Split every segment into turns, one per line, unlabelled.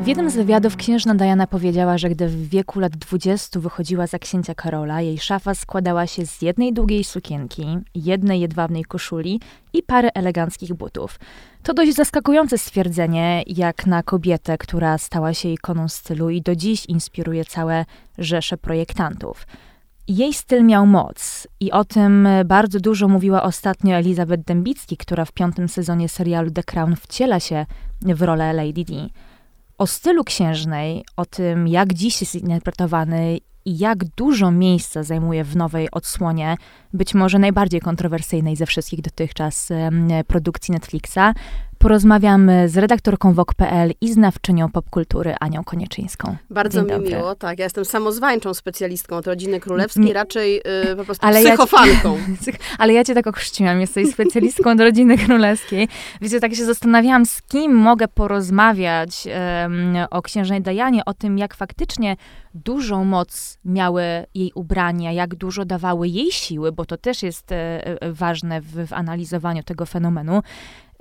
W jednym z wywiadów księżna Diana powiedziała, że gdy w wieku lat 20 wychodziła za księcia Karola, jej szafa składała się z jednej długiej sukienki, jednej jedwabnej koszuli i pary eleganckich butów. To dość zaskakujące stwierdzenie, jak na kobietę, która stała się ikoną stylu i do dziś inspiruje całe rzesze projektantów. Jej styl miał moc i o tym bardzo dużo mówiła ostatnio Elizabeth Dębicki, która w piątym sezonie serialu The Crown wciela się w rolę Lady Di. O stylu księżnej, o tym jak dziś jest interpretowany i jak dużo miejsca zajmuje w nowej odsłonie, być może najbardziej kontrowersyjnej ze wszystkich dotychczas produkcji Netflixa, porozmawiam z redaktorką WOK.pl i znawczynią popkultury Anią Konieczyńską.
Bardzo mi miło, tak. Ja jestem samozwańczą specjalistką od rodziny królewskiej, raczej y, po prostu ale psychofanką.
Ja ale ja cię tak okrzciłam, jesteś specjalistką od rodziny królewskiej. Wiecie, tak się zastanawiałam, z kim mogę porozmawiać um, o księżnej Dajanie, o tym, jak faktycznie dużą moc miały jej ubrania, jak dużo dawały jej siły, bo to też jest e, e ważne w, w analizowaniu tego fenomenu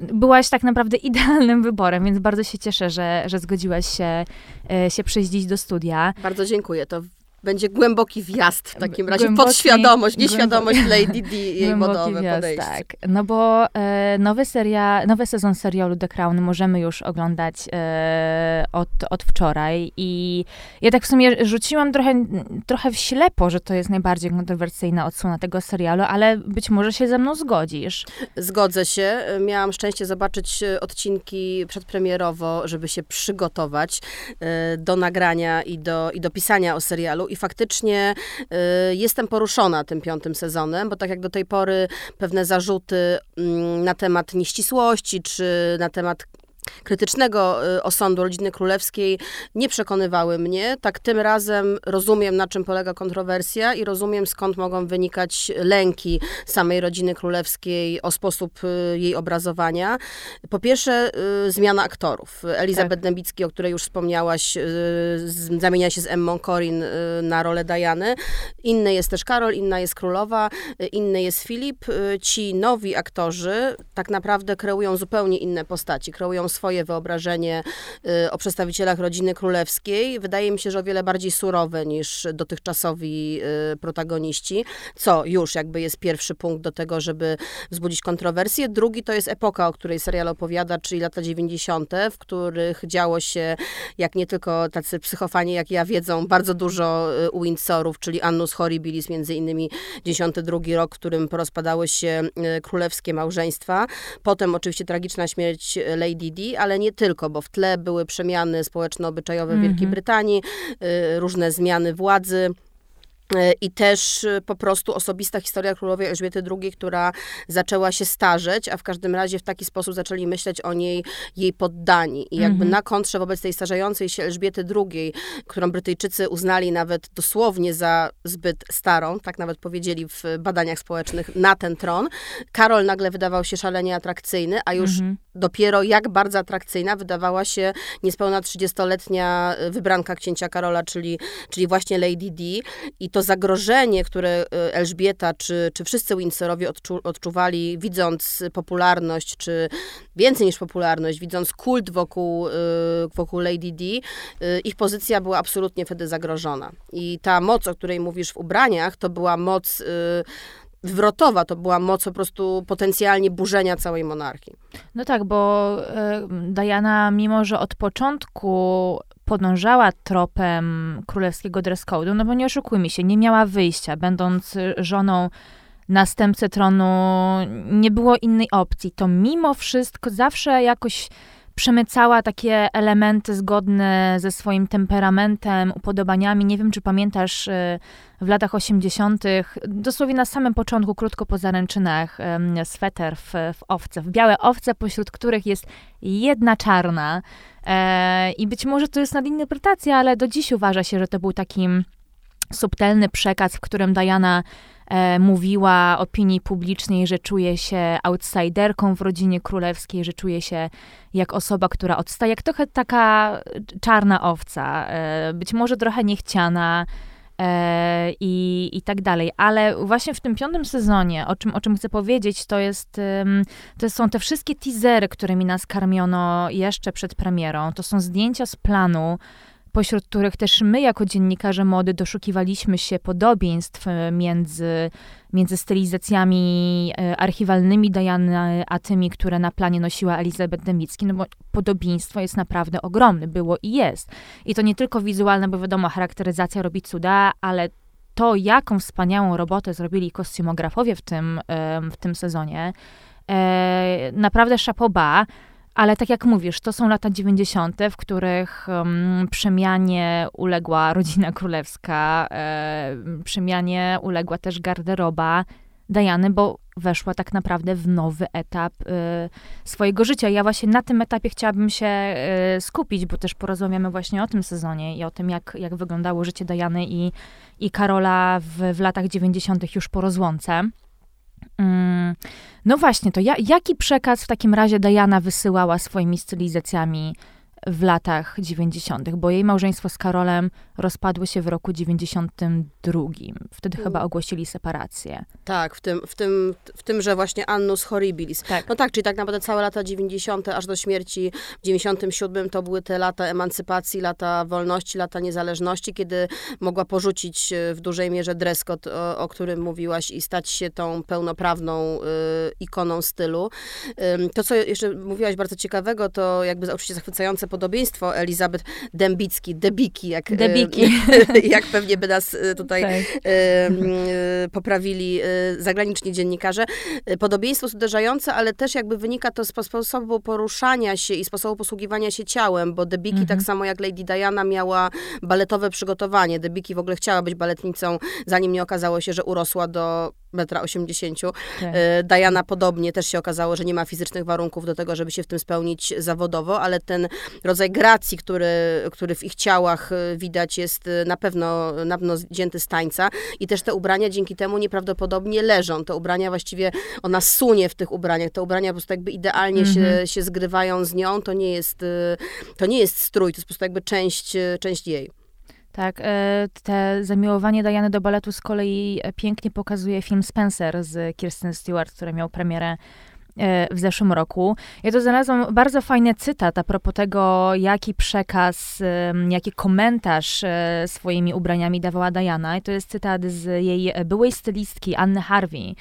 byłaś tak naprawdę idealnym wyborem, więc bardzo się cieszę, że, że zgodziłaś się, e, się przyjść dziś do studia.
Bardzo dziękuję. To będzie głęboki wjazd w takim razie, głęboki, podświadomość, nieświadomość Lady D i jej modowe wjazd, podejście. Tak,
no bo e, nowy, seria, nowy sezon serialu The Crown możemy już oglądać e, od, od wczoraj i ja tak w sumie rzuciłam trochę, trochę w ślepo, że to jest najbardziej kontrowersyjna odsłona tego serialu, ale być może się ze mną zgodzisz.
Zgodzę się. Miałam szczęście zobaczyć e, odcinki przedpremierowo, żeby się przygotować e, do nagrania i do, i do pisania o serialu i faktycznie y, jestem poruszona tym piątym sezonem, bo tak jak do tej pory pewne zarzuty y, na temat nieścisłości, czy na temat krytycznego y, osądu rodziny królewskiej nie przekonywały mnie. Tak tym razem rozumiem, na czym polega kontrowersja i rozumiem, skąd mogą wynikać lęki samej rodziny królewskiej o sposób y, jej obrazowania. Po pierwsze, y, zmiana aktorów. Elizabeth tak. Dębicki, o której już wspomniałaś, zamienia się z Emmą Corin na rolę Diany. Inny jest też Karol, inna jest królowa, inny jest Filip. Ci nowi aktorzy tak naprawdę kreują zupełnie inne postaci, kreują swoje wyobrażenie y, o przedstawicielach rodziny królewskiej. Wydaje mi się, że o wiele bardziej surowe niż dotychczasowi y, protagoniści, co już jakby jest pierwszy punkt do tego, żeby wzbudzić kontrowersję. Drugi to jest epoka, o której serial opowiada, czyli lata 90., w których działo się, jak nie tylko tacy psychofani jak ja wiedzą, bardzo dużo y, u Windsorów, czyli Annus Horribilis, między innymi 92 rok, w którym porozpadały się królewskie małżeństwa. Potem oczywiście tragiczna śmierć Lady Di, ale nie tylko, bo w tle były przemiany społeczno-obyczajowe w Wielkiej mhm. Brytanii, y, różne zmiany władzy. E, I też e, po prostu osobista historia królowej Elżbiety II, która zaczęła się starzeć, a w każdym razie w taki sposób zaczęli myśleć o niej jej poddani. I jakby mm -hmm. na kontrze wobec tej starzejącej się Elżbiety II, którą Brytyjczycy uznali nawet dosłownie za zbyt starą, tak nawet powiedzieli w badaniach społecznych, na ten tron, Karol nagle wydawał się szalenie atrakcyjny, a już mm -hmm. Dopiero jak bardzo atrakcyjna wydawała się niespełna 30-letnia wybranka księcia Karola, czyli, czyli właśnie Lady Di. I to zagrożenie, które y, Elżbieta czy, czy wszyscy Windsorowie odczu, odczuwali, widząc popularność, czy więcej niż popularność, widząc kult wokół, y, wokół Lady D, ich pozycja była absolutnie wtedy zagrożona. I ta moc, o której mówisz w ubraniach, to była moc wywrotowa, to była moc po prostu potencjalnie burzenia całej monarchii.
No tak, bo Diana, mimo że od początku podążała tropem królewskiego dress no bo nie oszukujmy się, nie miała wyjścia, będąc żoną następcy tronu, nie było innej opcji. To mimo wszystko zawsze jakoś przemycała takie elementy zgodne ze swoim temperamentem, upodobaniami. Nie wiem, czy pamiętasz y, w latach 80., dosłownie na samym początku, krótko po zaręczynach, sweter w, w owce, w białe owce, pośród których jest jedna czarna. E, I być może to jest nadinterpretacja, ale do dziś uważa się, że to był taki subtelny przekaz, w którym Diana e, mówiła opinii publicznej, że czuje się outsiderką w rodzinie królewskiej, że czuje się jak osoba, która odstaje, jak trochę taka czarna owca, e, być może trochę niechciana, e, i, i tak dalej. Ale właśnie w tym piątym sezonie, o czym, o czym chcę powiedzieć, to jest, to są te wszystkie teasery, którymi nas karmiono jeszcze przed premierą. To są zdjęcia z planu, pośród których też my, jako dziennikarze mody, doszukiwaliśmy się podobieństw e, między, między stylizacjami e, archiwalnymi Diany, a tymi, które na planie nosiła Elizabeth Demicki, no bo podobieństwo jest naprawdę ogromne, było i jest. I to nie tylko wizualne, bo wiadomo, charakteryzacja robi cuda, ale to, jaką wspaniałą robotę zrobili kostiumografowie w tym, w tym sezonie, e, naprawdę szapoba. Ale tak jak mówisz, to są lata 90., w których um, przemianie uległa rodzina królewska, e, przemianie uległa też garderoba Diany, bo weszła tak naprawdę w nowy etap e, swojego życia. Ja właśnie na tym etapie chciałabym się e, skupić, bo też porozmawiamy właśnie o tym sezonie i o tym, jak, jak wyglądało życie Diany i, i Karola w, w latach 90. już po rozłące. Mm, no właśnie, to ja, jaki przekaz w takim razie Diana wysyłała swoimi stylizacjami w latach 90., bo jej małżeństwo z Karolem rozpadło się w roku 92. Wtedy mm. chyba ogłosili separację.
Tak, w tym, w tym, w tym że właśnie Annus Horribilis. Tak. No tak, czyli tak naprawdę całe lata 90., aż do śmierci w 97 to były te lata emancypacji, lata wolności, lata niezależności, kiedy mogła porzucić e, w dużej mierze dress code, o, o którym mówiłaś i stać się tą pełnoprawną y, ikoną stylu. Y, to, co jeszcze mówiłaś bardzo ciekawego, to jakby oczywiście zachwycające podobieństwo Elizabeth Dembicki, Debiki, jak,
Debiki.
jak pewnie by nas e, tutaj tak. e, poprawili e, zagraniczni dziennikarze. Podobieństwo jest uderzające, ale też jakby wynika to z sposobu poruszania się i sposobu posługiwania się ciałem, bo Debiki tak mhm. tak samo jak Lady Diana miała baletowe przygotowanie. Debiki w ogóle chciała być baletnicą, zanim nie okazało się, że urosła do metra 80. Tak. Diana podobnie też się okazało, że nie ma fizycznych warunków do tego, żeby się w tym spełnić zawodowo, ale ten rodzaj gracji, który, który w ich ciałach y, widać, jest y, na pewno, na pewno zdjęty z tańca. I też te ubrania dzięki temu nieprawdopodobnie leżą. Te ubrania właściwie, ona sunie w tych ubraniach. Te ubrania po prostu jakby idealnie -hmm. się, mhm. się zgrywają z nią. To nie jest, to nie jest strój, to jest po prostu jakby część, część jej.
Tak, te zamiłowanie Diany do baletu z kolei pięknie pokazuje film Spencer z Kirsten Stewart, który miał premierę E, w zeszłym roku. Ja to znalazłam bardzo fajny cytat a propos tego, jaki przekaz, jaki komentarz e, swoimi ubraniami dawała Diana. I to jest cytat z jej byłej stylistki Anny Harvey e,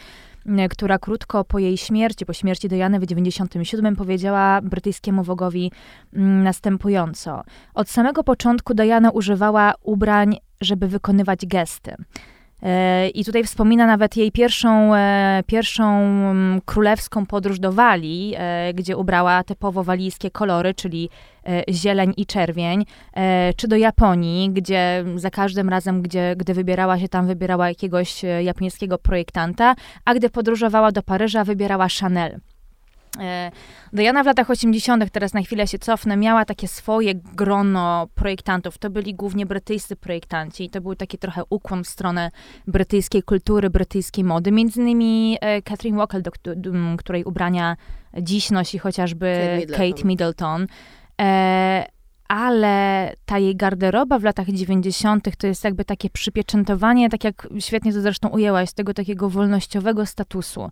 która krótko po jej śmierci, po śmierci Diany w 97 powiedziała brytyjskiemu Wogowi mm, następująco. Od samego początku Diana używała ubrań, żeby wykonywać gesty. E, I tutaj wspomina nawet jej pierwszą, e, pierwszą mm, królewską podróż do Walii, e, gdzie ubrała typowo walijskie kolory, czyli zieleń i czerwień, czy do Japonii, gdzie za każdym razem, gdzie, gdy wybierała się tam, wybierała jakiegoś japońskiego projektanta, a gdy podróżowała do Paryża, wybierała Chanel. E, Diana w latach 80., teraz na chwilę się cofnę, miała takie swoje grono projektantów. To byli głównie brytyjscy projektanci i to był taki trochę ukłon w stronę brytyjskiej kultury, brytyjskiej mody. Między innymi e, Catherine Walker, do, do, której ubrania dziś nosi chociażby Kate Middleton. Kate Middleton. E, ale ta jej garderoba w latach 90. to jest jakby takie przypieczętowanie, tak jak świetnie to zresztą ujęłaś, tego takiego wolnościowego statusu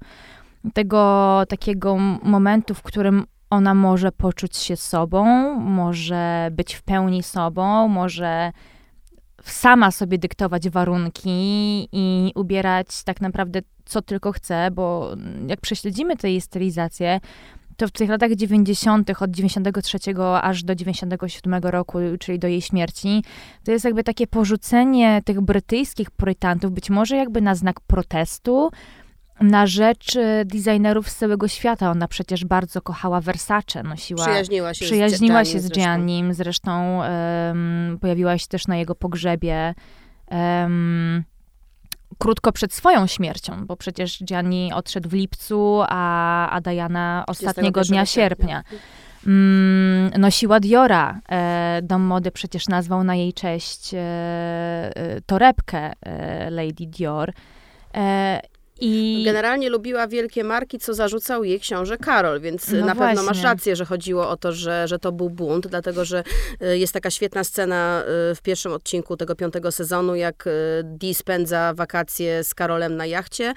tego takiego momentu, w którym ona może poczuć się sobą, może być w pełni sobą, może sama sobie dyktować warunki i ubierać tak naprawdę co tylko chce, bo jak prześledzimy tę jej stylizację, to w tych latach 90., od 93 aż do 97 roku, czyli do jej śmierci, to jest jakby takie porzucenie tych brytyjskich projektantów, być może jakby na znak protestu, na rzecz e, designerów z całego świata. Ona przecież bardzo kochała Versace, nosiła...
Przyjaźniła się
przyjaźniła
z,
się z Giannim, zresztą, um, pojawiła się też na jego pogrzebie. Um, krótko przed swoją śmiercią, bo przecież Gianni odszedł w lipcu, a, a Diana ostatniego dnia sierpnia. Mm, nosiła Diora. E, Dom Mody przecież nazwał na jej cześć e, e torebkę e, Lady Dior.
I... Generalnie lubiła wielkie marki, co zarzucał jej książę Karol, więc no na właśnie. pewno masz rację, że chodziło o to, że, że to był bunt, dlatego że y, jest taka świetna scena y, w pierwszym odcinku tego piątego sezonu, jak y, Dee spędza wakacje z Karolem na jachcie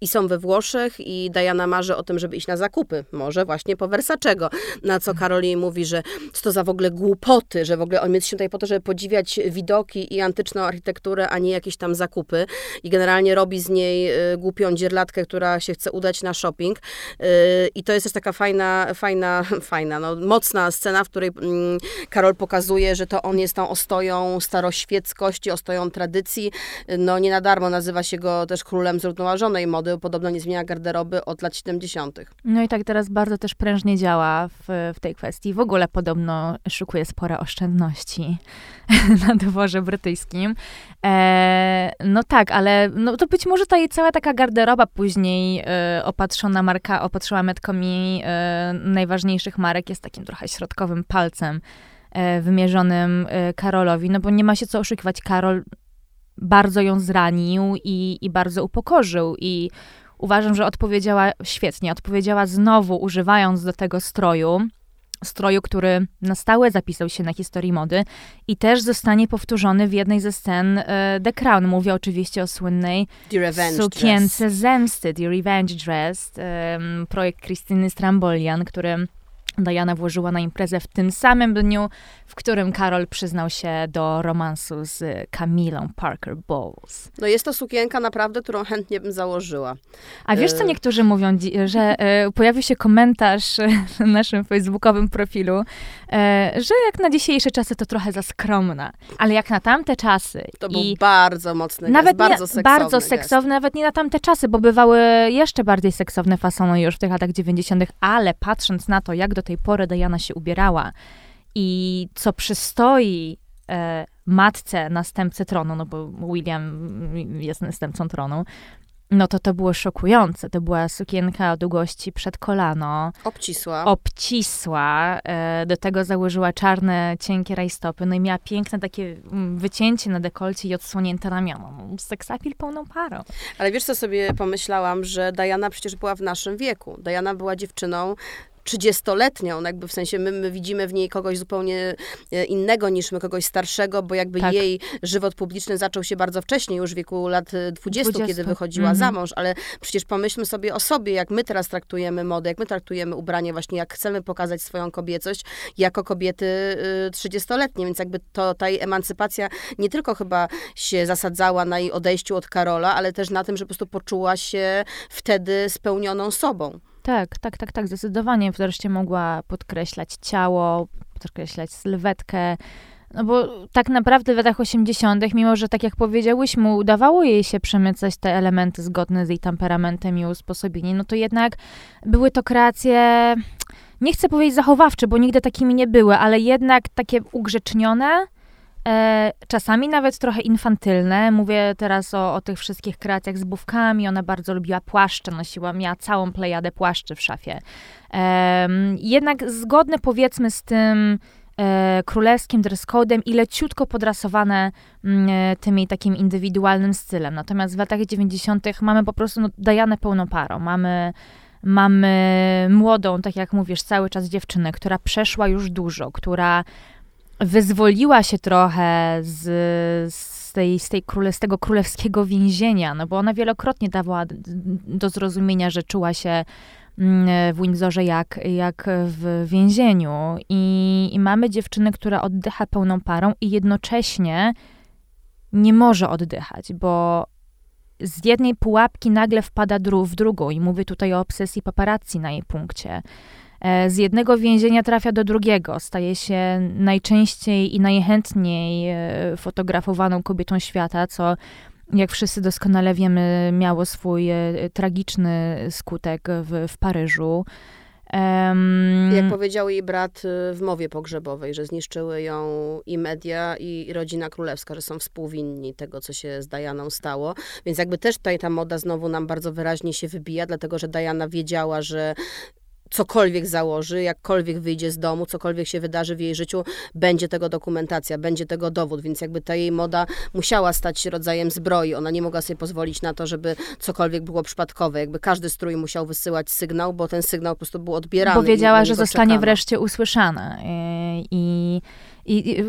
i są we Włoszech i Diana marzy o tym, żeby iść na zakupy, może właśnie po Versacego, na co Karol jej mówi, że co to za w ogóle głupoty, że w ogóle on jest tutaj po to, żeby podziwiać widoki i antyczną architekturę, a nie jakieś tam zakupy i generalnie robi z niej głupią dzierlatkę, która się chce udać na shopping. Y, I to jest też taka fajna, fajna, fajna, no, mocna scena, w której mm, Karol pokazuje, że to on jest tą ostoją staroświeckości, ostoją tradycji. No nie na darmo nazywa się go też królem zrównoważonej mody, podobno nie zmienia garderoby od lat 70.
No i tak teraz bardzo też prężnie działa w, w tej kwestii. W ogóle podobno szukuje spore oszczędności na dworze brytyjskim. E, no tak, ale no to być może ta jej cała taka garderoba później e, opatrzona marka, opatrzyła metkomi e, najważniejszych marek jest takim trochę środkowym palcem e, wymierzonym e, Karolowi, no bo nie ma się co oszukiwać. Karol bardzo ją zranił i, i bardzo upokorzył i uważam, że odpowiedziała świetnie. Odpowiedziała znowu używając do tego stroju stroju, który na stałe zapisał się na historii mody i też zostanie powtórzony w jednej ze scen uh, The Crown. Mówię oczywiście o słynnej sukience dress. zemsty, The Revenge Dress, projekt Krystyny Strambolian, który Diana włożyła na imprezę w tym samym dniu, w którym Karol przyznał się do romansu z Camilą Parker Bowles.
No jest to sukienka naprawdę, którą chętnie bym założyła.
A wiesz, co y- niektórzy mówią, że e, pojawił się komentarz na naszym facebookowym profilu, e, że jak na dzisiejsze czasy to trochę za skromna, ale jak na tamte czasy.
To był bardzo mocny nawet gest, bardzo seksowny
Bardzo seksowny, nawet nie na tamte czasy, bo bywały jeszcze bardziej seksowne fasony już w tych latach 90., ale patrząc na to, jak do tej pory Diana się ubierała, i co przystoi e, matce następcy tronu, no bo William jest następcą tronu, no to to było szokujące. To była sukienka o długości przed kolano.
Obcisła.
Obcisła. E, do tego założyła czarne, cienkie rajstopy. No i miała piękne takie mm, wycięcie na dekolcie i odsłonięte ramiona. No, seksapil pełną parą.
Ale wiesz, co sobie pomyślałam, że Diana przecież była w naszym wieku. Diana była dziewczyną 30-letnią, no jakby w sensie my, my, widzimy w niej kogoś zupełnie e, innego niż my, kogoś starszego, bo jakby tak. jej żywot publiczny zaczął się bardzo wcześnie, już w wieku lat 20, 20. kiedy wychodziła -hmm. za mąż, ale przecież pomyślmy sobie o sobie, jak my teraz traktujemy modę, jak my traktujemy ubranie, właśnie jak chcemy pokazać swoją kobiecość jako kobiety 30-letnie, y, więc jakby to ta jej emancypacja nie tylko chyba się zasadzała na jej odejściu od Karola, ale też na tym, że po prostu poczuła się wtedy spełnioną sobą.
Tak, tak, tak, tak, zdecydowanie. Wreszcie mogła podkreślać ciało, podkreślać sylwetkę. No bo tak naprawdę w latach 80., mimo że tak jak powiedziałyśmy, udawało jej się przemycać te elementy zgodne z jej temperamentem i usposobieniem, no to jednak były to kreacje, nie chcę powiedzieć zachowawcze, bo nigdy takimi nie były, ale jednak takie ugrzecznione, E, czasami nawet trochę infantylne. Mówię teraz o, o tych wszystkich kreacjach z bówkami. Ona bardzo lubiła płaszcze, nosiła, miała całą plejadę płaszczy w szafie. E, jednak zgodne powiedzmy z tym e, królewskim dress code'em i leciutko podrasowane mm, e, tym jej takim indywidualnym stylem. Natomiast w latach 90. mamy po prostu no, Dajanę pełną parą. Mamy mamy młodą, tak jak mówisz, cały czas dziewczynę, która przeszła już dużo, która wyzwoliła się trochę z, z, tej, z, tej króle, z tego królewskiego więzienia, no bo ona wielokrotnie dawała do zrozumienia, że czuła się mm, w Windsorze jak, jak w więzieniu. I, I mamy dziewczynę, która oddycha pełną parą i jednocześnie nie może oddychać, bo z jednej pułapki nagle wpada w drugą i mówię tutaj o obsesji paparazzi na jej punkcie. E, z jednego więzienia trafia do drugiego. Staje się najczęściej i najchętniej e, fotografowaną kobietą świata, co jak wszyscy doskonale wiemy, miało swój e, tragiczny skutek w, w Paryżu.
Um, Jak powiedział jej brat w mowie pogrzebowej, że zniszczyły ją i media, i rodzina królewska, że są współwinni tego, co się z Dianą stało. Więc jakby też tutaj ta moda znowu nam bardzo wyraźnie się wybija, dlatego że Diana wiedziała, że cokolwiek założy, jakkolwiek wyjdzie z domu, cokolwiek się wydarzy w jej życiu, będzie tego dokumentacja, będzie tego dowód, więc jakby ta jej moda musiała stać się rodzajem zbroi. Ona nie mogła sobie pozwolić na to, żeby cokolwiek było przypadkowe. Jakby każdy strój musiał wysyłać sygnał, bo ten sygnał po prostu był odbierany.
Bo wiedziała, że zostanie czekano. wreszcie usłyszana. I i,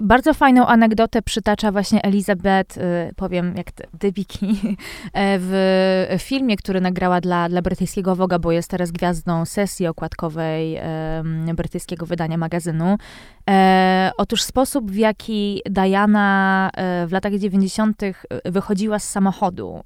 bardzo fajną anegdotę przytacza właśnie Elizabeth, y, powiem jak Debiki, e, w filmie, który nagrała dla, dla brytyjskiego Woga, bo jest teraz gwiazdą sesji okładkowej brytyjskiego wydania magazynu. E, otóż sposób, w jaki Diana e, w latach 90. wychodziła z samochodu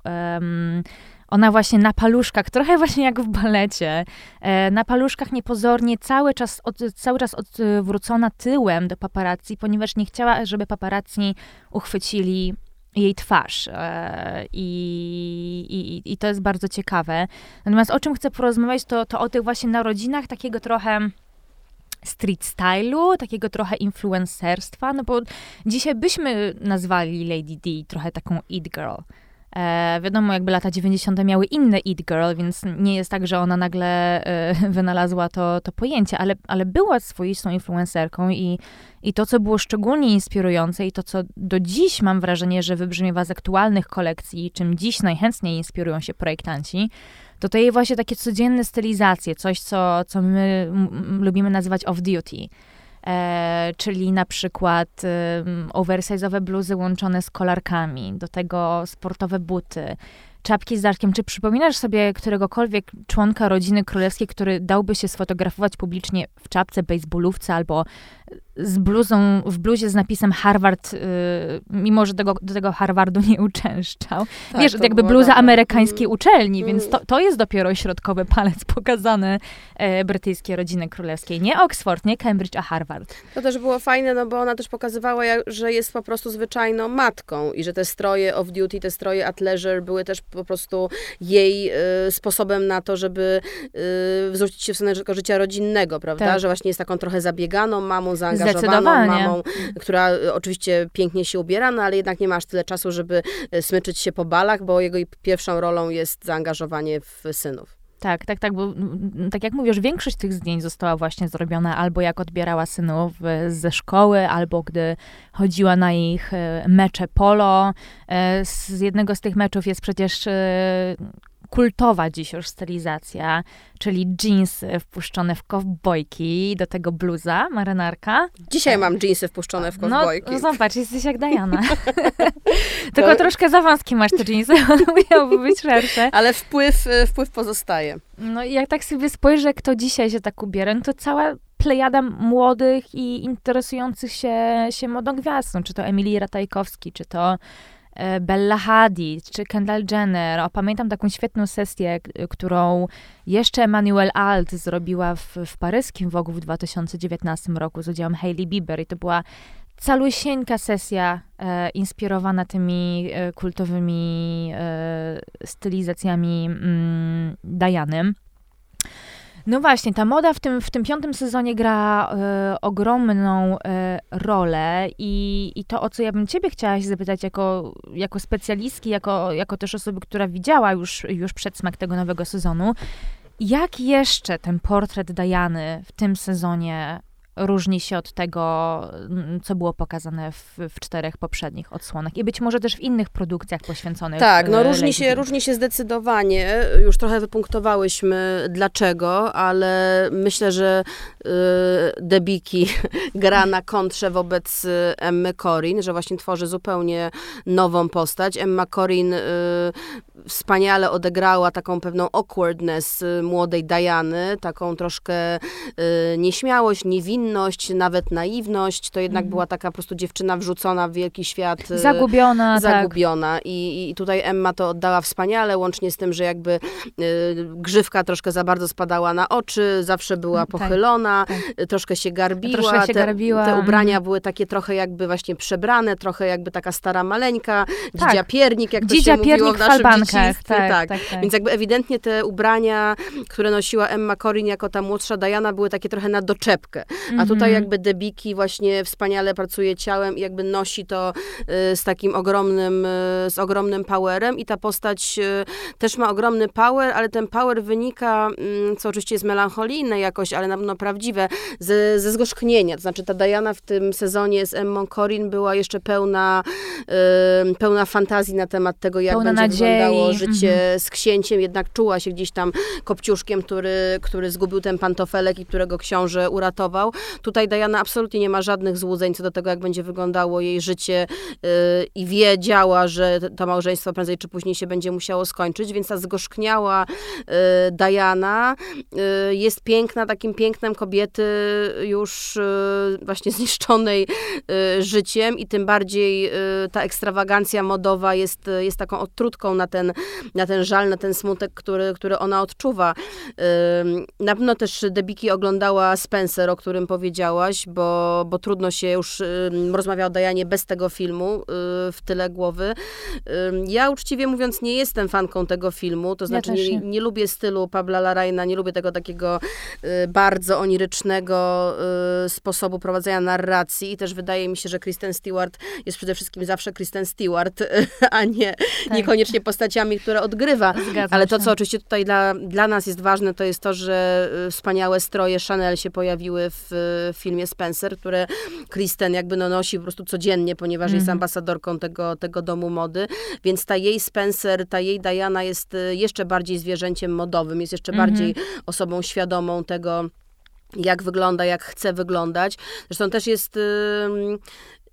ona właśnie na paluszkach, trochę właśnie jak w balecie, e, na paluszkach niepozornie cały czas, od, cały czas odwrócona tyłem do paparazzi, ponieważ nie chciała, żeby paparazzi uchwycili jej twarz. E, I, i, I to jest bardzo ciekawe. Natomiast o czym chcę porozmawiać, to, to o tych właśnie narodzinach takiego trochę street stylu, takiego trochę influencerstwa, no bo dzisiaj byśmy nazwali Lady D trochę taką it girl. E, wiadomo, jakby lata 90. miały inne It Girl, więc nie jest tak, że ona nagle e, wynalazła to, to pojęcie, ale, ale była swoistą influencerką i, i to, co było szczególnie inspirujące i to, co do dziś mam wrażenie, że wybrzmiewa z aktualnych kolekcji, czym dziś najchętniej inspirują się projektanci, to to jej właśnie takie codzienne stylizacje, coś, co, co my lubimy nazywać off-duty. E, czyli na przykład e, oversize'owe bluzy łączone z kolarkami, do tego sportowe buty, czapki z daszkiem. Czy przypominasz sobie któregokolwiek członka rodziny królewskiej, który dałby się sfotografować publicznie w czapce, baseballówce albo z bluzą, w bluzie z napisem Harvard, y, mimo że tego, do tego Harvardu nie uczęszczał. Tak, Wiesz, jakby bluza tak. amerykańskiej mm, uczelni, mm. więc to, to jest dopiero środkowy palec pokazany e, brytyjskiej rodziny królewskiej. Nie Oxford, nie Cambridge, a Harvard.
To też było fajne, no bo ona też pokazywała, że jest po prostu zwyczajną matką i że te stroje off-duty, te stroje at leisure były też po prostu jej y, sposobem na to, żeby y, się w stronę życia rodzinnego, prawda? Tak. Że właśnie jest taką trochę zabieganą mamą, zaangażowaną mamą, która y, oczywiście pięknie się ubiera, no ale jednak nie ma aż tyle czasu, żeby y, smyczyć się po balach, bo jego pierwszą rolą jest zaangażowanie w synów.
Tak, tak, tak, bo tak jak mówisz, większość tych zdjęć została właśnie zrobiona albo jak odbierała synów y, ze szkoły, albo gdy chodziła na ich mecze polo. Z jednego z tych meczów jest przecież kultowa dziś już stylizacja, czyli jeansy wpuszczone w kowbojki, do tego bluza, marynarka.
Dzisiaj mam jeansy wpuszczone w kowbojki.
No, zobacz, jesteś jak Diana. Tylko troszkę za wąskie masz te jeansy, one miałyby być szersze.
Ale wpływ, e, wpływ pozostaje.
No i jak tak sobie spojrzę, kto dzisiaj się tak ubiera, no to cała plejada młodych i interesujących się, się modą gwiazd, no, czy to Emilii Ratajkowski, czy to Bella Hadid czy Kendall Jenner. O, pamiętam taką świetną sesję, którą jeszcze Emmanuel Alt zrobiła w, w paryskim Wogu w 2019 roku z udziałem Hailey Bieber i to była calusieńka sesja e, inspirowana tymi e, kultowymi e, stylizacjami mm, Diany. No właśnie, ta moda w tym, w tym piątym sezonie gra y, ogromną y, rolę i, i to, o co ja bym ciebie chciała się zapytać jako, jako specjalistki, jako, jako też osoby, która widziała już, już przedsmak tego nowego sezonu, jak jeszcze ten portret Dajany w tym sezonie różni się od tego, mm, co było pokazane w, w, czterech poprzednich odsłonach i być może też w innych produkcjach poświęconych.
Tak, no e, różni się, różni się zdecydowanie. Już trochę wypunktowałyśmy dlaczego, ale myślę, że y, Debiki gra na kontrze wobec y, Emmy Corin, że właśnie tworzy zupełnie nową postać. Emma Corin y, wspaniale odegrała taką pewną awkwardness y, młodej Diany, taką troszkę y, nieśmiałość, niewinność, nawet naiwność. To jednak mm. była taka po prostu dziewczyna wrzucona w wielki świat.
Zagubiona.
Tak. Zagubiona. Tak. I, I tutaj Emma to oddała wspaniale, łącznie z tym, że jakby y, grzywka troszkę za bardzo spadała na oczy, zawsze była mm, tak, pochylona, tak. troszkę się garbiła.
Troszkę się te, garbiła.
te ubrania mm. były takie trochę jakby właśnie przebrane, trochę jakby taka stara maleńka, dzidzia tak. piernik, jak to
dzidzia
się mówiło w naszym
tak, tak, tak.
tak, Więc jakby ewidentnie te ubrania, które nosiła Emma Corin jako ta młodsza Diana, były takie trochę na doczepkę. A tutaj jakby Debiki właśnie wspaniale pracuje ciałem i jakby nosi to y, z takim ogromnym, y, z ogromnym powerem i ta postać y, też ma ogromny power, ale ten power wynika, mm, co oczywiście jest melancholijne jakoś, ale na pewno prawdziwe, ze, ze zgorzknienia. To znaczy ta Diana w tym sezonie z Emmą Corin była jeszcze pełna, pełna fantazji na temat tego, jak pełna będzie nadziei. wyglądało życie mhm. z księciem, jednak czuła się gdzieś tam kopciuszkiem, który, który zgubił ten pantofelek i którego książę uratował. Tutaj Diana absolutnie nie ma żadnych złudzeń co do tego, jak będzie wyglądało jej życie yy, i wiedziała, że to małżeństwo prędzej czy później się będzie musiało skończyć, więc ta zgorzkniała yy, Diana yy, jest piękna, takim pięknem kobiety już właśnie zniszczonej życiem i tym bardziej ta ekstrawagancja modowa jest, jest taką odtrutką na ten, na ten żal, na ten smutek, który, który ona odczuwa. Na pewno też Debiki oglądała Spencer, o którym powiedziałaś, bo, bo trudno się już, rozmawia o Dajanie bez tego filmu y, w tyle głowy. Ja uczciwie mówiąc nie jestem fanką tego filmu, to znaczy ja nie, nie. lubię stylu Pabla Larraina, nie lubię tego takiego y, bardzo onirycznego y, sposobu prowadzenia narracji i też wydaje mi się, że Kristen Stewart jest przede wszystkim zawsze Kristen Stewart, a nie tak. niekoniecznie postaciami, które odgrywa. Zgadzam Ale to, co oczywiście tutaj dla, dla nas jest ważne, to jest to, że y, wspaniałe stroje Chanel się pojawiły w, w filmie Spencer, które Kristen jakby no nosi po prostu codziennie, ponieważ jest mhm. ambasadorką tego, tego domu mody, więc ta jej Spencer, ta jej Diana jest y, jeszcze bardziej zwierzęciem modowym, jest jeszcze mhm. bardziej osobą świadomą tego, jak wygląda, jak chce wyglądać. Zresztą też jest.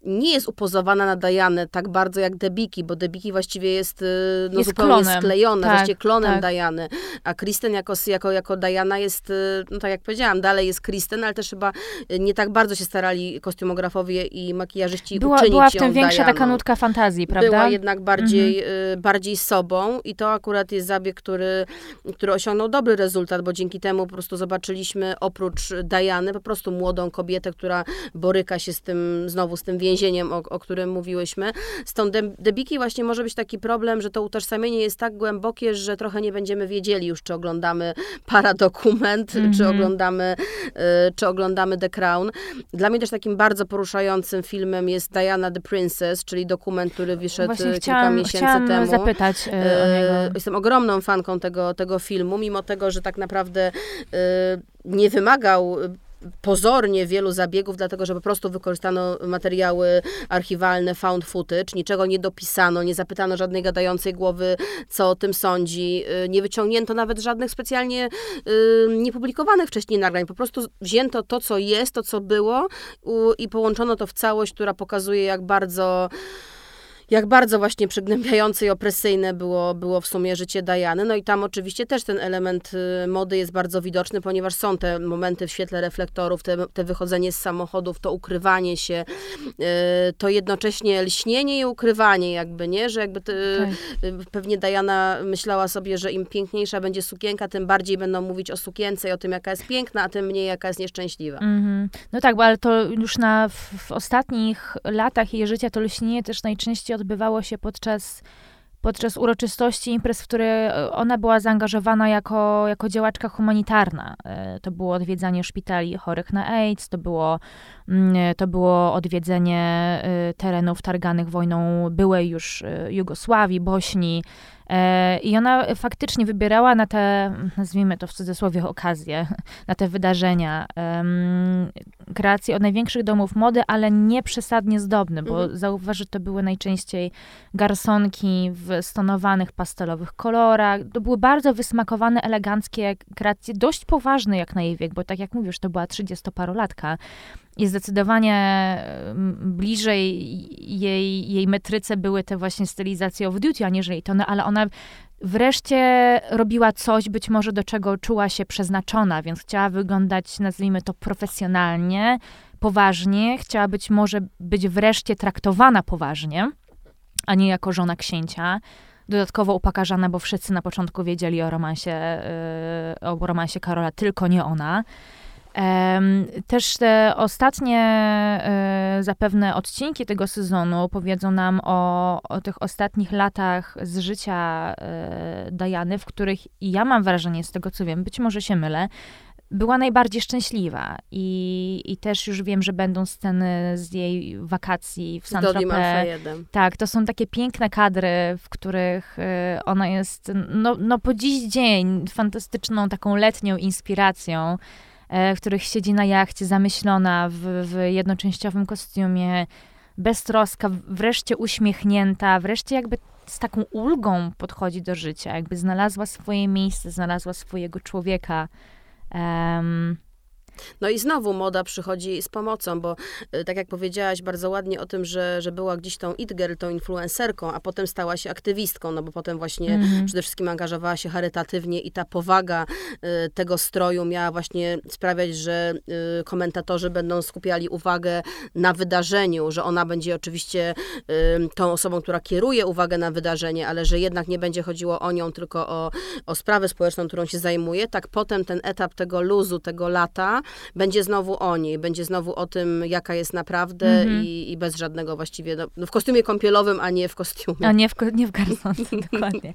Nie jest upozowana na Dajanę tak bardzo jak Debiki, bo Debiki właściwie jest, y, no, jest zupełnie klonem. sklejona, tak, właściwie klonem tak. Dajany. A Kristen jako, jako, jako Diana jest, y, no tak jak powiedziałam, dalej jest Kristen, ale też chyba y, nie tak bardzo się starali kostiumografowie i makijażyści
była,
uczynić
Była w
tym
większa Dianą. taka nutka fantazji, prawda?
Była jednak bardziej, mhm. bardziej sobą i to akurat jest zabieg, który, który osiągnął dobry rezultat, bo dzięki temu po prostu zobaczyliśmy oprócz Diany po prostu młodą kobietę, która boryka się z tym, znowu z tym więźniem więzieniem, o, o którym mówiłyśmy. Z tą debiki właśnie może być taki problem, że to utożsamienie jest tak głębokie, że trochę nie będziemy wiedzieli już, czy oglądamy paradokument, mm -hmm. czy mhm. oglądamy, y, czy oglądamy The Crown. Dla mnie też takim bardzo poruszającym filmem jest Diana the Princess, czyli dokument, który wyszedł właśnie kilka chciałam, miesięcy chciałam temu.
zapytać y, o niego.
Jestem ogromną fanką tego, tego filmu, mimo tego, że tak naprawdę y, nie wymagał pozornie wielu zabiegów, dlatego że po prostu wykorzystano materiały archiwalne, found footage, niczego nie dopisano, nie zapytano żadnej gadającej głowy, co o tym sądzi, y, nie wyciągnięto nawet żadnych specjalnie y, niepublikowanych wcześniej nagrań, po prostu wzięto to, co jest, to, co było i połączono to w całość, która pokazuje, jak bardzo jak bardzo właśnie przygnębiające i opresyjne było, było w sumie życie Diany. No i tam oczywiście też ten element y, mody jest bardzo widoczny, ponieważ są te momenty w świetle reflektorów, te, te wychodzenie z samochodów, to ukrywanie się, y, to jednocześnie lśnienie i ukrywanie jakby, nie? Że jakby tak. pewnie Diana myślała sobie, że im piękniejsza będzie sukienka, tym bardziej będą mówić o sukience i o tym, jaka jest piękna, a tym mniej, jaka jest nieszczęśliwa. Mm -hmm.
No tak, bo ale to już na, w, w ostatnich latach jej życia to lśnienie też najczęściej odbywało się podczas, podczas uroczystości imprez, w które ona była zaangażowana jako, jako działaczka humanitarna. E, to było odwiedzanie szpitali chorych na AIDS, to było, mm, to było odwiedzenie e, terenów targanych wojną byłej już e, Jugosławii, Bośni, E, I ona faktycznie wybierała na te, nazwijmy to w cudzysłowie, okazje, na te wydarzenia, kreacje od największych domów mody, ale nie przesadnie zdobne, bo mhm. zauważ, że to były najczęściej garsonki w stonowanych pastelowych kolorach. To były bardzo wysmakowane, eleganckie kreacje, dość poważne jak na jej wiek, bo tak jak mówisz, to była 30-parolatka i zdecydowanie bliżej jej, jej metryce były te właśnie stylizacje of duty, aniżeli to, no, ale ona wreszcie robiła coś, być może do czego czuła się przeznaczona, więc chciała wyglądać, nazwijmy to, profesjonalnie, poważnie, chciała być może być wreszcie traktowana poważnie, a nie jako żona księcia. Dodatkowo upokarzana, bo wszyscy na początku wiedzieli o romansie, yy, o romansie Karola, tylko nie ona. Też te ostatnie e, zapewne odcinki tego sezonu powiedzą nam o, o tych ostatnich latach z życia e, Dajany, w których ja mam wrażenie, z tego co wiem, być może się mylę, była najbardziej szczęśliwa. I, I też już wiem, że będą sceny z jej wakacji w Saint-Tropez. Tak, to są takie piękne kadry, w których y, ona jest, no, no po dziś dzień, fantastyczną taką letnią inspiracją, w których siedzi na jachcie zamyślona w, w jednoczęściowym kostiumie, beztroska, wreszcie uśmiechnięta, wreszcie jakby z taką ulgą podchodzi do życia, jakby znalazła swoje miejsce, znalazła swojego człowieka. Um,
no i znowu moda przychodzi z pomocą, bo y, tak jak powiedziałaś bardzo ładnie o tym, że, że była gdzieś tą it girl, tą influencerką, a potem stała się aktywistką, no bo potem właśnie mm. przede wszystkim angażowała się charytatywnie i ta powaga y, tego stroju miała właśnie sprawiać, że y, komentatorzy będą skupiali uwagę na wydarzeniu, że ona będzie oczywiście tą osobą, która kieruje uwagę na wydarzenie, ale że jednak nie będzie chodziło o nią, tylko o, o sprawę społeczną, którą się zajmuje, tak potem ten etap tego luzu, tego lata, będzie znowu o niej, będzie znowu o tym, jaka jest naprawdę mm-hmm. i, i, bez żadnego właściwie, no, no, w kostiumie kąpielowym, a nie w kostiumie.
A nie w, nie w garsonce, dokładnie.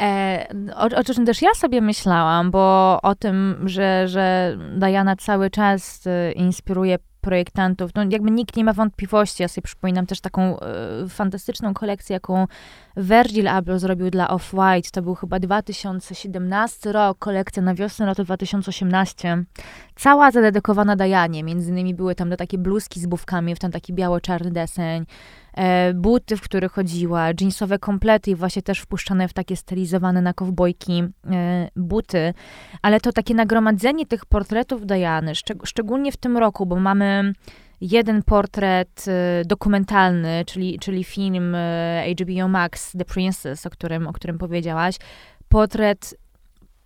E, o, o czym też ja sobie myślałam, bo o tym, że, że Diana cały czas e, inspiruje projektantów. No jakby nikt nie ma wątpliwości. Ja sobie przypominam też taką y, fantastyczną kolekcję, jaką Virgil Abloh zrobił dla Off-White. To był chyba 2017 rok, kolekcja na wiosnę roku 2018. Cała zadedykowana Dajanie. Między innymi były tam te takie bluzki z bówkami, w ten taki biało-czarny deseń. E, buty, w których chodziła, jeansowe komplety i właśnie też wpuszczane w takie stylizowane na kowbojki e, buty. Ale to takie nagromadzenie tych portretów Diany, szczeg szczególnie w tym roku, bo mamy jeden portret e, dokumentalny, czyli, czyli film HBO Max The Princess, o którym, o którym powiedziałaś. Portret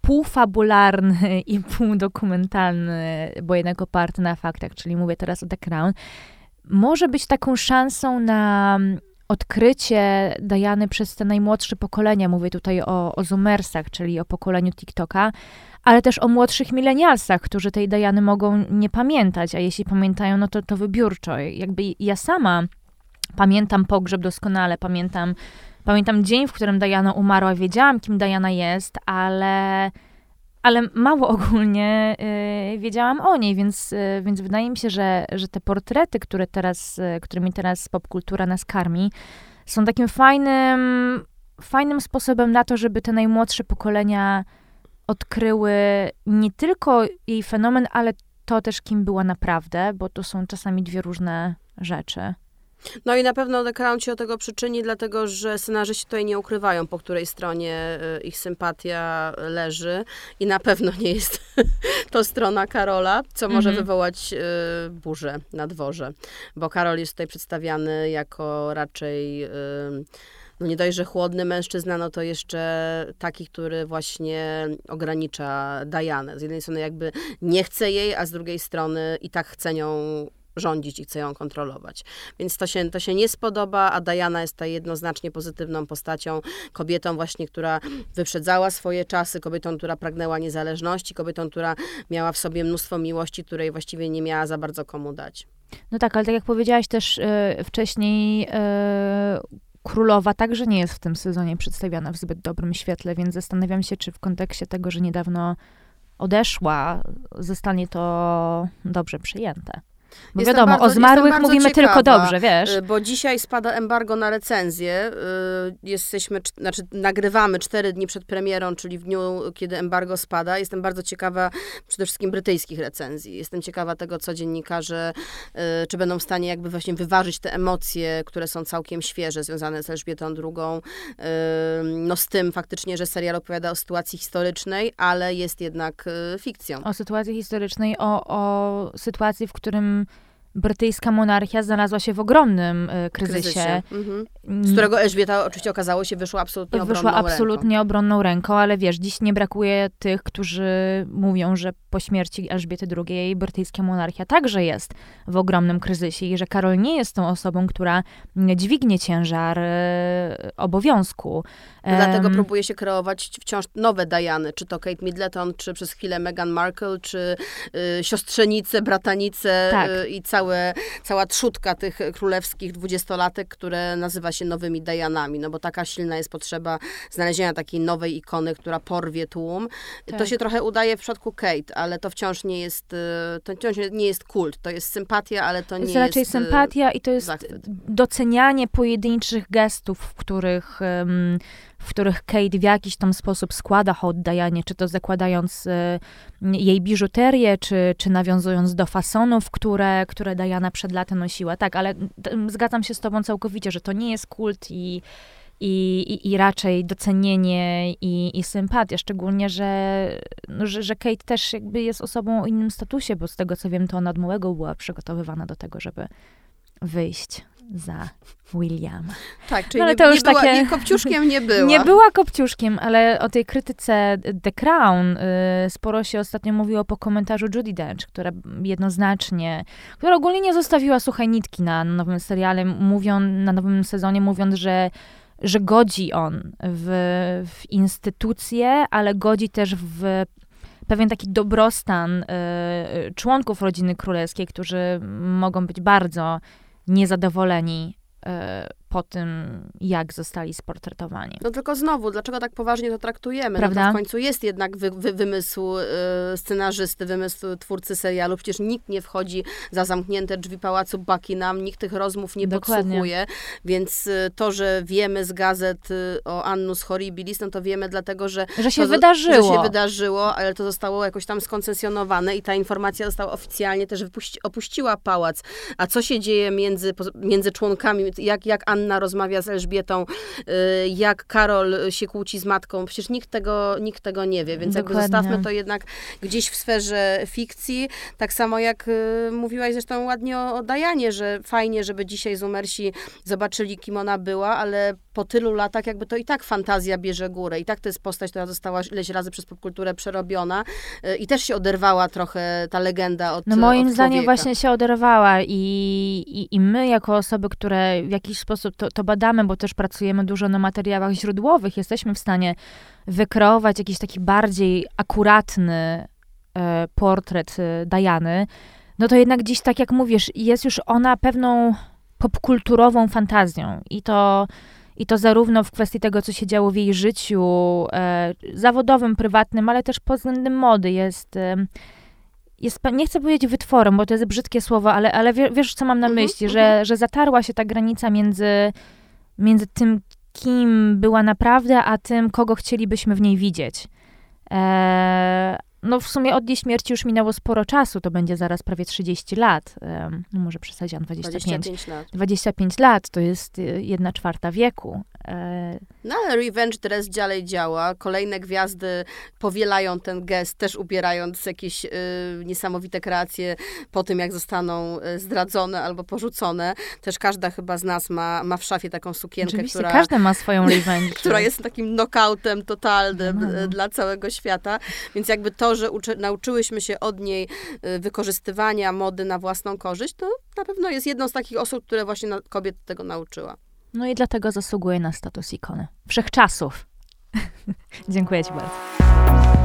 półfabularny i półdokumentalny, bo jednak oparty na faktach, czyli mówię teraz o The Crown może być taką szansą na odkrycie Dajany przez te najmłodsze pokolenia. Mówię tutaj o, o Zoomersach, czyli o pokoleniu TikToka, ale też o młodszych milenialsach, którzy tej Dajany mogą nie pamiętać, a jeśli pamiętają, no to, to wybiórczo. Jakby ja sama pamiętam pogrzeb doskonale, pamiętam, pamiętam dzień, w którym Dajana umarła, wiedziałam, kim Dajana jest, ale ale mało ogólnie y, wiedziałam o niej, więc, y, więc wydaje mi się, że, że te portrety, które teraz, y, którymi teraz popkultura nas karmi, są takim fajnym, fajnym sposobem na to, żeby te najmłodsze pokolenia odkryły nie tylko jej fenomen, ale to też, kim była naprawdę, bo to są czasami dwie różne rzeczy.
No i na pewno The Crown się do tego przyczyni, dlatego że scenarzyści tutaj nie ukrywają, po której stronie y, ich sympatia leży i na pewno nie jest to strona Karola, co może mm -hmm. wywołać y, burzę na dworze, bo Karol jest tutaj przedstawiany jako raczej y, no nie dość, że chłodny mężczyzna, no to jeszcze taki, który właśnie ogranicza Dajanę. Z jednej strony jakby nie chce jej, a z drugiej strony i tak chce nią rządzić i chce ją kontrolować. Więc to się, to się nie spodoba, a Diana jest tutaj jednoznacznie pozytywną postacią, kobietą właśnie, która wyprzedzała swoje czasy, kobietą, która pragnęła niezależności, kobietą, która miała w sobie mnóstwo miłości, której właściwie nie miała za bardzo komu dać.
No tak, ale tak jak powiedziałaś też yy, wcześniej, yy, królowa także nie jest w tym sezonie przedstawiana w zbyt dobrym świetle, więc zastanawiam się, czy w kontekście tego, że niedawno odeszła, zostanie to dobrze przyjęte. Bo jestem wiadomo, bardzo, o zmarłych mówimy ciekawa, tylko dobrze, wiesz. Y,
bo dzisiaj spada embargo na recenzję. Y, jesteśmy, znaczy nagrywamy cztery dni przed premierą, czyli w dniu, kiedy embargo spada. Jestem bardzo ciekawa przede wszystkim brytyjskich recenzji. Jestem ciekawa tego, co dziennikarze, y, czy będą w stanie jakby właśnie wyważyć te emocje, które są całkiem świeże, związane z Elżbietą II. No z tym faktycznie, że serial opowiada o sytuacji historycznej, ale jest jednak fikcją.
O sytuacji historycznej, o, o sytuacji, w którym brytyjska monarchia znalazła się w ogromnym y, kryzysie. kryzysie. Mhm.
Z którego Elżbieta oczywiście okazało się wyszła absolutnie obronną
Wyszła absolutnie ręką. obronną ręką, ale wiesz, dziś nie brakuje tych, którzy mówią, że po śmierci Elżbiety II brytyjska monarchia także jest w ogromnym kryzysie i że Karol nie jest tą osobą, która dźwignie ciężar y, obowiązku
Dlatego
Em,
próbuje się kreować wciąż nowe Diany, czy to Kate Middleton, czy przez chwilę Meghan Markle, czy y, siostrzenice, bratanice
Tak.
y, i całe, cała trzutka tych królewskich dwudziestolatek, które nazywa się nowymi Dianami, no bo taka silna jest potrzeba znalezienia takiej nowej ikony, która porwie tłum. To
Tak.
się trochę udaje w przypadku Kate, ale to wciąż nie jest, y, to wciąż nie jest kult, to jest sympatia, ale to
To
nie
jest
jest...
raczej
y,
sympatia i to jest
zachwyt.
docenianie pojedynczych gestów, w których, em, w których Kate w jakiś tam sposób składa hołd Dianie, czy to zakładając e, jej biżuterię, czy, czy nawiązując do fasonów, które, które Diana przed laty nosiła. Tak, ale d- zgadzam się z tobą całkowicie, że to nie jest kult i, i, i, i raczej docenienie i, i sympatia, szczególnie, że, no, że, że Kate też jakby jest osobą o innym statusie, bo z tego co wiem, to ona od małego była przygotowywana do tego, żeby wyjść za Williama.
Tak, czyli
No, ale
nie,
to
nie
już
była,
takie-
nie, kopciuszkiem nie była.
Nie była kopciuszkiem, ale o tej krytyce The Crown y, sporo się ostatnio mówiło po komentarzu Judy Dench, która jednoznacznie, która ogólnie nie zostawiła suchej nitki na nowym seriale, mówią, na nowym sezonie, mówiąc, że że godzi on w, w instytucje, ale godzi też w pewien taki dobrostan y, członków rodziny królewskiej, którzy mogą być bardzo niezadowoleni y, po tym, jak zostali sportretowani.
No tylko znowu, dlaczego tak poważnie to traktujemy? No
Prawda?
to w końcu jest jednak wy, wy, wymysł y, scenarzysty, wymysł twórcy serialu. Przecież nikt nie wchodzi za zamknięte drzwi pałacu Buckingham, nikt tych rozmów nie
Dokładnie.
podsłuchuje. Więc y, to, że wiemy z gazet y, o Annus Horribilis, no to wiemy dlatego, że
Że się
to,
wydarzyło.
Że się wydarzyło, ale to zostało jakoś tam skoncesjonowane i ta informacja została oficjalnie też wypuści, opuściła pałac. A co się dzieje między, między członkami, jak, jak Anna rozmawia z Elżbietą, y, jak Karol się kłóci z matką, przecież nikt tego, nikt tego nie wie, więc jakby zostawmy to jednak gdzieś w sferze fikcji. Tak samo jak y, mówiłaś zresztą ładnie o, o Dajanie, że fajnie, żeby dzisiaj Zumersi zobaczyli, kim ona była, ale po tylu latach jakby to i tak fantazja bierze górę. I tak to jest postać, która została ileś razy przez popkulturę przerobiona y, i też się oderwała trochę ta legenda od
No moim
od
zdaniem właśnie się oderwała i, i, i my jako osoby, które w jakiś sposób to, to badamy, bo też pracujemy dużo na materiałach źródłowych, jesteśmy w stanie wykreować jakiś taki bardziej akuratny e, portret e, Diany, no to jednak gdzieś tak jak mówisz, jest już ona pewną popkulturową fantazją. I to i to zarówno w kwestii tego, co się działo w jej życiu e, zawodowym, prywatnym, ale też pod względem mody jest, jest, nie chcę powiedzieć wytworem, bo to jest brzydkie słowo, ale, ale wie, wiesz, co mam na
Mhm,
myśli,
mhm.
że, że zatarła się ta granica między, między tym, kim była naprawdę, a tym, kogo chcielibyśmy w niej widzieć. E, no w sumie od jej śmierci już minęło sporo czasu, to będzie zaraz prawie 30 lat. No może przesadziłam, 25.
25 lat.
25 lat to jest y, jedna czwarta wieku. E,
No ale Revenge Dress dalej działa. Kolejne gwiazdy powielają ten gest, też ubierając jakieś y, niesamowite kreacje po tym, jak zostaną y, zdradzone albo porzucone. Też każda chyba z nas ma, ma w szafie taką sukienkę,
Oczywiście,
która,
każdy ma swoją revenge.
która jest takim knockoutem totalnym
No, no.
y, dla całego świata. Więc jakby to, że uczy, nauczyłyśmy się od niej y, wykorzystywania mody na własną korzyść, to na pewno jest jedną z takich osób, które właśnie na, kobiet tego nauczyła.
No i dlatego zasługuje na status ikony. Wszechczasów. Dziękuję ci bardzo.